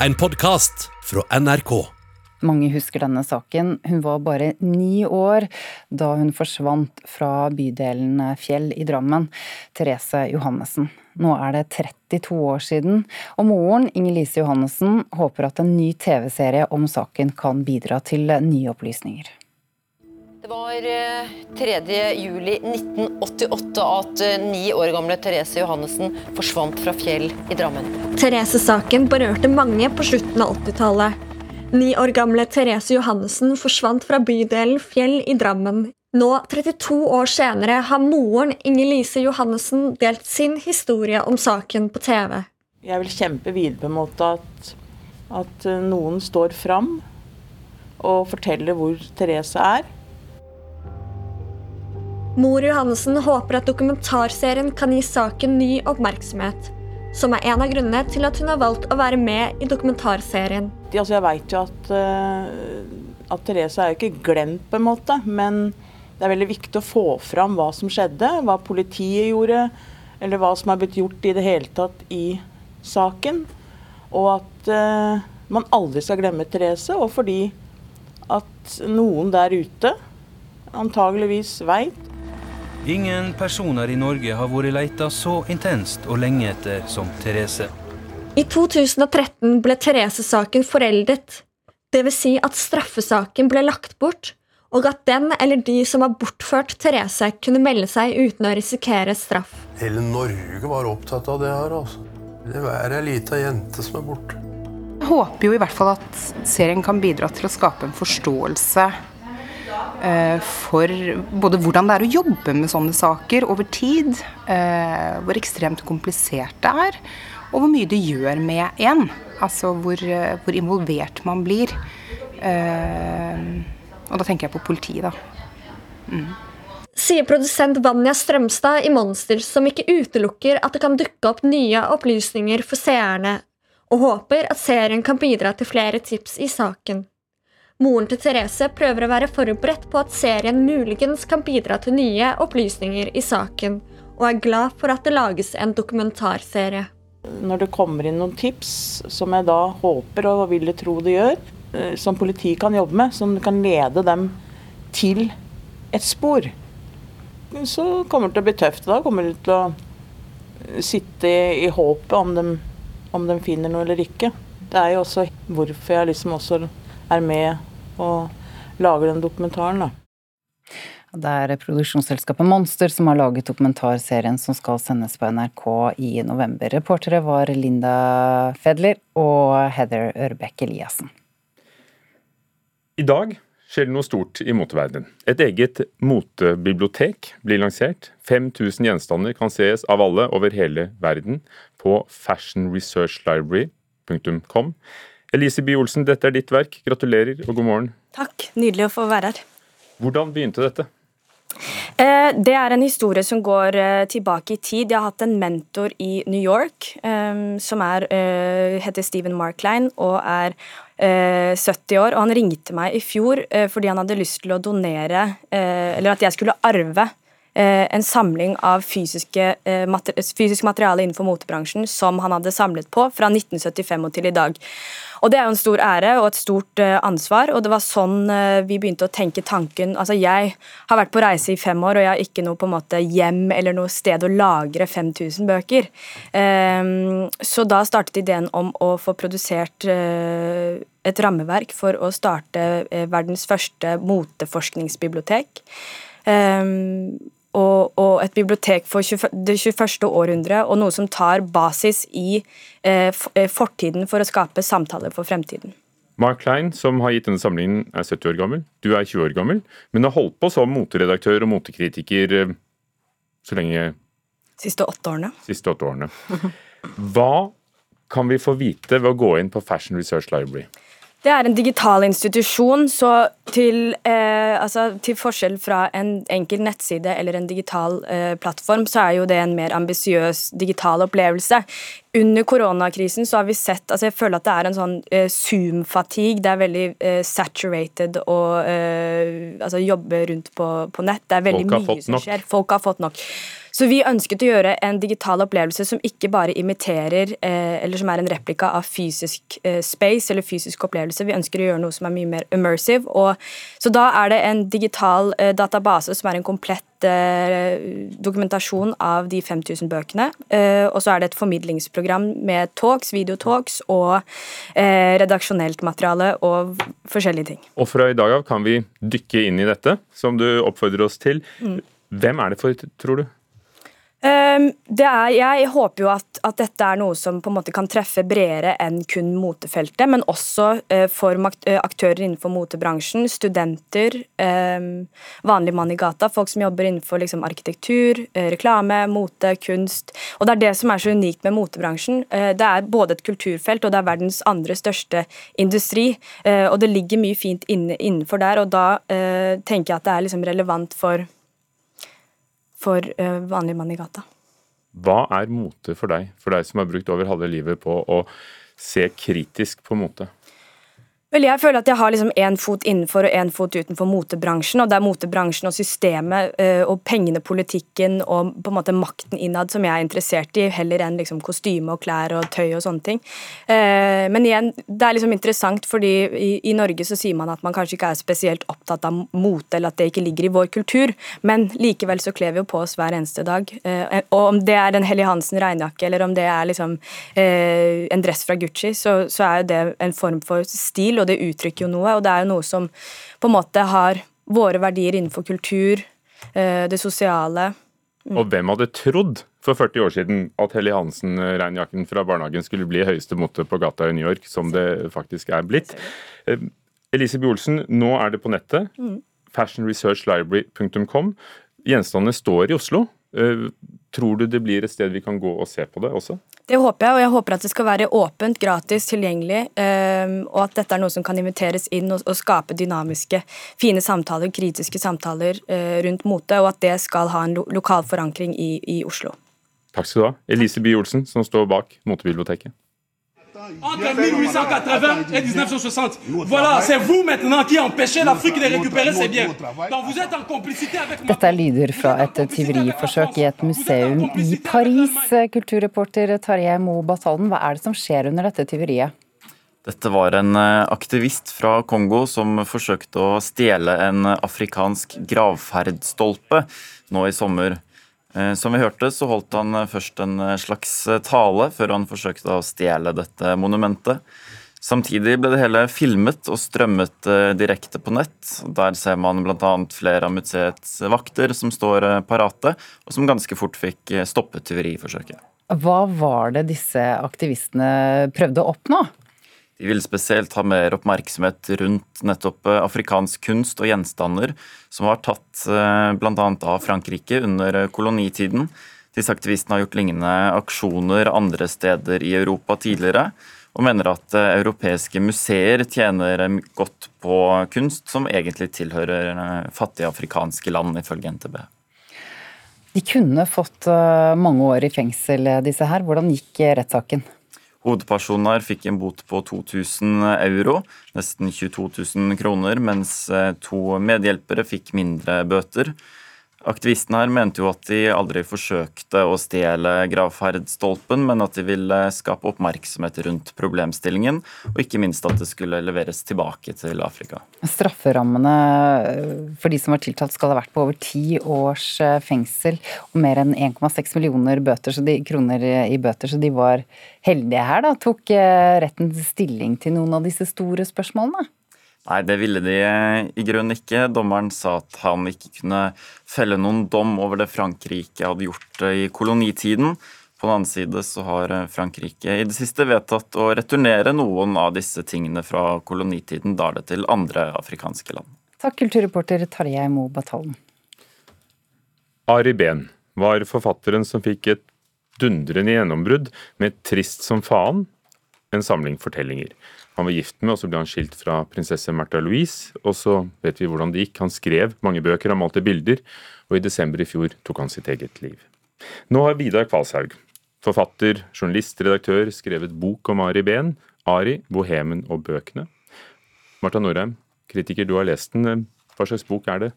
en podkast fra NRK. Mange husker denne saken. Hun var bare ni år da hun forsvant fra bydelen Fjell i Drammen. Therese Johannessen. Nå er det 32 år siden, og moren, Inger-Lise Johannessen, håper at en ny TV-serie om saken kan bidra til nye opplysninger. Det var 3. Eh, juli 1988 at eh, ni år gamle Therese Johannessen forsvant fra Fjell i Drammen. Therese-saken berørte mange på slutten av 80-tallet. Ni år gamle Therese Johannessen forsvant fra bydelen Fjell i Drammen. Nå, 32 år senere, har moren Inger-Lise Johannessen delt sin historie om saken på TV. Jeg vil kjempe videre på en måte at, at eh, noen står fram og forteller hvor Therese er. Mor Johannessen håper at dokumentarserien kan gi saken ny oppmerksomhet som er en av grunnene til at hun har valgt å være med i dokumentarserien. Altså, jeg vet jo at, uh, at Therese er jo ikke glemt, på en måte. Men det er veldig viktig å få fram hva som skjedde, hva politiet gjorde, eller hva som er blitt gjort i det hele tatt i saken. Og at uh, man aldri skal glemme Therese, og fordi at noen der ute antageligvis veit Ingen personer i Norge har vært leita så intenst og lenge etter som Therese. I 2013 ble Therese-saken foreldet. Dvs. Si at straffesaken ble lagt bort, og at den eller de som har bortført Therese, kunne melde seg uten å risikere straff. Hele Norge var opptatt av det her. altså. Det er ei lita jente som er borte. Jeg håper jo i hvert fall at serien kan bidra til å skape en forståelse for både hvordan det er å jobbe med sånne saker over tid, eh, hvor ekstremt komplisert det er, og hvor mye det gjør med en. Altså hvor, eh, hvor involvert man blir. Og da tenker jeg på politiet, da. Mm. Sier produsent Vanja Strømstad i Monster, som ikke utelukker at det kan dukke opp nye opplysninger for seerne, og håper at serien kan bidra til flere tips i saken. Moren til Therese prøver å være forberedt på at serien muligens kan bidra til nye opplysninger i saken, og er glad for at det lages en dokumentarserie. Når det kommer inn noen tips, som jeg da håper og vil tro det gjør, eh, som politiet kan jobbe med, som kan lede dem til et spor, så kommer det til å bli tøft. Da kommer de til å sitte i, håpet om de, om de finner noe eller ikke. Det er jo også hvorfor jeg liksom også er med og lager den dokumentaren. da. Det er produksjonsselskapet Monster som har laget dokumentarserien som skal sendes på NRK i november. Reportere var Linda Fedler og Heather Ørbekk Eliassen. I dag skjer det noe stort i moteverdenen. Et eget motebibliotek blir lansert. 5000 gjenstander kan sees av alle over hele verden på fashionresearchlibrary.com. Elise Bye Olsen, dette er ditt verk. Gratulerer og god morgen. Takk. Nydelig å få være her. Hvordan begynte dette? Eh, det er en historie som går eh, tilbake i tid. Jeg har hatt en mentor i New York eh, som er, heter Stephen Markline og er 70 år. og Han ringte meg i fjor fordi han hadde lyst til å donere, eller at jeg skulle arve en samling av fysiske, eh, fysisk materiale innenfor motebransjen som han hadde samlet på fra 1975 og til i dag. Og Det er jo en stor ære og et stort eh, ansvar, og det var sånn vi begynte å tenke tanken Altså, Jeg har vært på reise i fem år, og jeg har ikke noe på en måte hjem eller noe sted å lagre 5000 bøker. Ehm, så da startet ideen om å få produsert et rammeverk for å starte verdens første moteforskningsbibliotek. Um, og, og et bibliotek for 20, det 21. århundre, og noe som tar basis i eh, eh, fortiden for å skape samtaler for fremtiden. Mark Klein, som har gitt denne samlingen, er 70 år gammel. Du er 20 år gammel, men har holdt på som moteredaktør og motekritiker eh, så lenge Siste åtte årene. Siste åtte årene. Hva kan vi få vite ved å gå inn på Fashion Research Library? Det er en digital institusjon, så til, eh, altså, til forskjell fra en enkel nettside eller en digital eh, plattform, så er jo det en mer ambisiøs digital opplevelse. Under koronakrisen så har vi sett altså Jeg føler at det er en sånn eh, Zoom-fatigue. Det er veldig eh, saturated å eh, altså, jobbe rundt på, på, nett. Det er veldig mye som skjer. Folk har fått nok. Så vi ønsket å gjøre en digital opplevelse som ikke bare imiterer eh, eller som er en replika av fysisk eh, space eller fysisk opplevelse. Vi ønsker å gjøre noe som er mye mer immersive. Og, så da er det en digital eh, database som er en komplett eh, dokumentasjon av de 5000 bøkene. Eh, og så er det et formidlingsprogram med talks, videotalks og eh, redaksjonelt materiale og forskjellige ting. Og fra i dag av kan vi dykke inn i dette, som du oppfordrer oss til. Mm. Hvem er det for, tror du? Det er, jeg håper jo at, at, dette er noe som på en måte kan treffe bredere enn kun motefeltet, men også uh, for uh, aktører innenfor motebransjen, studenter, um, vanlig mann i gata, folk som jobber innenfor liksom, arkitektur, uh, reklame, mote, kunst. Og Det er det som er så unikt med motebransjen. det er både et kulturfelt og det er verdens andre største industri. og det ligger mye fint innenfor der, og da tenker jeg at det er liksom relevant for for vanlige vanlig mann i gata. Hva er mote for deg, for deg som har brukt over halve livet på å se kritisk på mote? Vel, jeg føler at jeg har liksom én fot innenfor og én fot utenfor motebransjen. og Det er motebransjen og systemet uh, og pengene, politikken og på en måte makten innad som jeg er interessert i, heller enn liksom kostyme og klær og tøy og sånne ting. Uh, men igjen, det er liksom interessant fordi i, Norge så sier man at man kanskje ikke er spesielt opptatt av mote, eller at det ikke ligger i vår kultur, men likevel så kler vi jo på oss hver eneste dag. Uh, og om det er en Helly Hansen regnjakke eller om det er liksom en dress fra Gucci, så, så er jo det en form for stil og det uttrykker jo noe. Og det er jo noe som på en måte har våre verdier innenfor kultur, eh, det sosiale. Mm. Og hvem hadde trodd for 40 år siden at Helly Hansen-regnjakken fra barnehagen skulle bli høyeste mote på gata i New York, som det faktisk er blitt. Eh, Elise Bjolsen, Olsen, nå er det på nettet. Mm. Fashionresearchlibrary.com. Gjenstandene står i Oslo. Eh, tror du det blir et sted vi kan gå og se på det også? Det håper jeg, og jeg håper at det skal være åpent, gratis, tilgjengelig, ehm, og at dette er noe som kan inviteres inn og, skape dynamiske, fine samtaler, kritiske samtaler eh, rundt mote, og at det skal ha en lokal forankring i, i Oslo. Takk skal du ha. Elise Bye Olsen, som står bak Motebiblioteket. Entre 1880 et 1960. Voilà, c'est vous maintenant qui empêchez l'Afrique de récupérer ses biens. Donc vous êtes en complicité avec Dette er lyder fra et tyveriforsøk i et museum i Paris. Kulturreporter Tarjei Mo Batalden, hva er det som skjer under dette tyveriet? Dette var en eh, aktivist fra Kongo som forsøkte å stjele en afrikansk gravferdstolpe nå i sommer. Eh, som vi hørte, så holdt han eh, først en eh, slags tale før han forsøkte å stjele dette monumentet. Samtidig ble det hele filmet og strømmet direkte på nett. Der ser man bl.a. flere av museets vakter som står parate, og som ganske fort fikk stoppet tyveriforsøket. Hva var det disse aktivistene prøvde å oppnå? De vil spesielt ha mer oppmerksomhet rundt nettopp eh, afrikansk kunst og gjenstander som var tatt eh, bl.a. av Frankrike under kolonitiden. Disse aktivistene har gjort lignende aksjoner andre steder i Europa tidligere, og mener at eh, europeiske museer tjener godt på kunst som egentlig tilhører fattige afrikanske land, ifølge NTB. De kunne fått mange år i fengsel, disse her. Hvordan gikk rettssaken? Hovedpersonen her fikk en bot på 2000 euro, nesten 22 000 kroner, mens eh, to medhjelpere fikk mindre bøter. Aktivistene her mente jo at de aldri forsøkte å stjele gravferdstolpen, men at de ville skape oppmerksomhet rundt problemstillingen, og ikke minst at det skulle leveres tilbake til Afrika. Strafferammene for de som var tiltalt skal ha vært på over ti års eh, fengsel og mer enn 1,6 millioner bøter, de, kroner i bøter, så de var heldige her, da. Tok eh, retten stilling til noen av disse store spørsmålene? Nei, det ville de i grunnen ikke. Dommeren sa at han ikke kunne felle noen dom over det Frankrike hadde gjort i kolonitiden. På den annen side så har Frankrike i det siste vedtatt å returnere noen av disse tingene fra kolonitiden, da er det til andre afrikanske land. Takk, kulturreporter Tarjei Mo Batallen. Ari Behn var forfatteren som fikk et dundrende gjennombrudd med 'Trist som faen', en samling fortellinger han var gift med, og så ble han skilt fra prinsesse Märtha Louise. Og så vet vi hvordan det gikk. Han skrev mange bøker, han malte bilder, og i desember i fjor tok han sitt eget liv. Nå har Vidar Kvalshaug, forfatter, journalist, redaktør, skrevet bok om Ari Behn, Ari, Bohemen og bøkene. Marta Norheim, kritiker, du har lest den. Hva slags bok er det?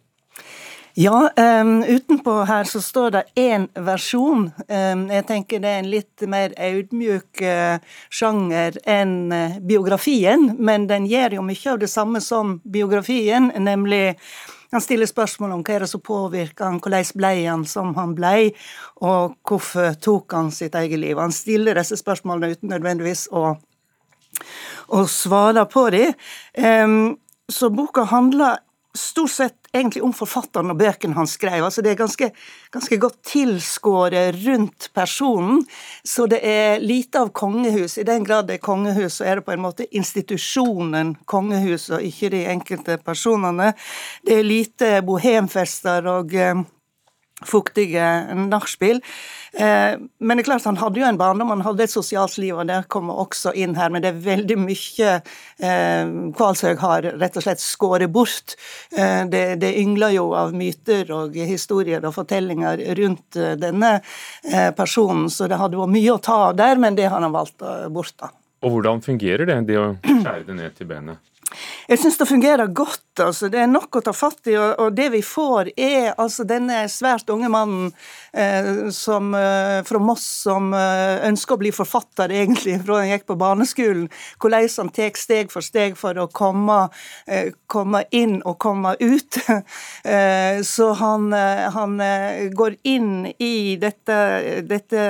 Ja, um, utenpå her så står det én versjon. Um, jeg tenker det er en litt mer audmjuk uh, sjanger enn uh, biografien, men den gjør jo mye av det samme som biografien, nemlig han stiller spørsmål om hva er det som påvirker han, hvordan ble han som han ble, og hvorfor tok han sitt eget liv. Han stiller disse spørsmålene uten nødvendigvis å, å svare på dem. Um, så boka handler stort sett egentlig om forfatteren og bøkene han skrev. Altså det er ganske, ganske godt tilskåret rundt personen, så det er lite av kongehus. I den grad det er kongehus, så er det på en måte institusjonen kongehus, og ikke de enkelte personene. Det er lite bohemfester og eh, fuktige nachspiel. Eh, men det er klart han hadde jo en barndom, han hadde et sosialt liv, og det kommer også inn her. Men det er veldig mye eh, Kvalshaug har rett og slett skåret bort. Eh, det, det, yngler jo av myter og historier og fortellinger rundt eh, denne personen, så det hadde vært mye å ta av der, men det har han valgt bort. da. Og hvordan fungerer det, det å skjære det ned til benet? Jeg syns det fungerer godt. altså. Det er nok å ta fatt i. Og, det vi får, er altså denne svært unge mannen eh, som, eh, fra Moss som eh, ønsker å bli forfatter, egentlig, fra han gikk på barneskolen. Hvordan han tar steg for steg for å komme, eh, komme inn og komme ut. Eh, så han, eh, han, går inn i dette, dette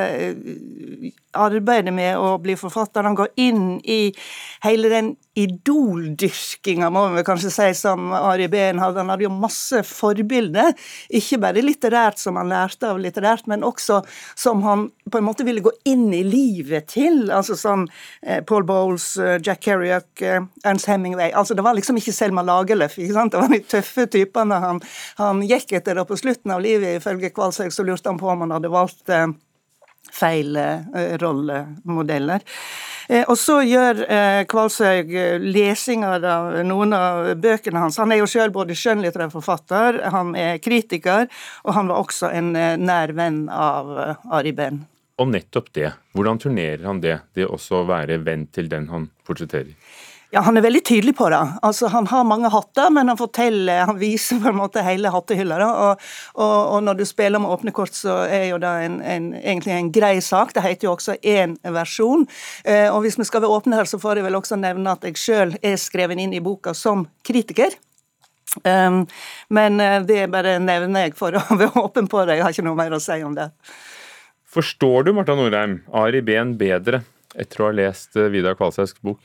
arbeidet med å bli forfatter. Han går inn i hele den idoldyrkinga, må vi kanskje si, som Ari Behn hadde. Han hadde jo masse forbilder, ikke bare litterært som han lærte av litterært, men også som han på en måte ville gå inn i livet til. Altså sånn eh, Paul Bowles, eh, Jack Kerriok, eh, Ernst Hemingway. Altså Det var liksom ikke Selma Lagerlöf. ikke sant? Det var de tøffe typene han, han gikk etter. Og på slutten av livet, ifølge Kvalsøk, så lurte han på om han hadde valgt eh, feil eh, rollemodeller. Eh, og så gjør eh, Kvalshaug lesinger av noen av bøkene hans. Han er jo sjøl både skjønnlitterær forfatter, han er kritiker, og han var også en nær venn av Ari Behn. Og nettopp det. Hvordan turnerer han det, det også å være venn til den han portretterer? Ja, Han er veldig tydelig på det. Altså, Han har mange hatter, men han forteller, han viser på en måte hele hattehylla. Og, og, og, når du spiller med åpne kort, så er jo det en, en, egentlig en grei sak. Det heter jo også én versjon. Eh, og hvis vi skal være åpne her, så får jeg vel også nevne at jeg sjøl er skrevet inn i boka som kritiker. Um, men eh, det bare nevner jeg for å være åpen på det. Jeg har ikke noe mer å si om det. Forstår du Marta Norheim, Ari Behn bedre etter å ha lest eh, Vidar Kvalsaugs bok?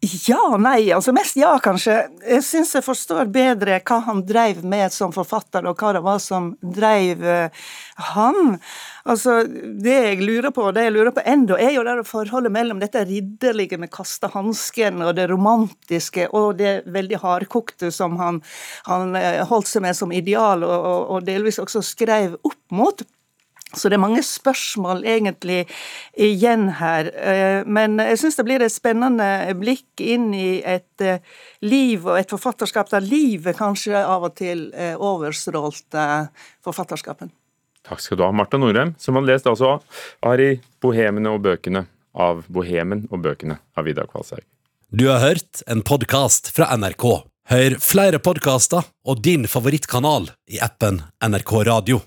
Ja, nei, altså mest ja, kanskje. Jeg syns jeg forstår bedre hva han dreiv med som forfatter, og hva det var som dreiv uh, han. Altså, Det jeg lurer på, det jeg lurer på enda, er jo det forholdet mellom dette ridderlige med kasta hansken, og det romantiske, og det veldig hardkokte som han, han uh, holdt seg med som ideal, og, og, og delvis også skrev opp mot. Så det er mange spørsmål egentlig igjen her. Eh, men jeg syns det blir et spennende blikk inn i et eh, liv og et forfatterskap der livet kanskje av og til overstrålte forfatterskapen. Takk skal du ha, Marta Norheim, som har lest altså Ari, Bohemene og bøkene av Bohemen og bøkene av Vidar Kvalshaug. Du har hørt en podkast fra NRK. Hør flere podkaster og din favorittkanal i appen NRK Radio.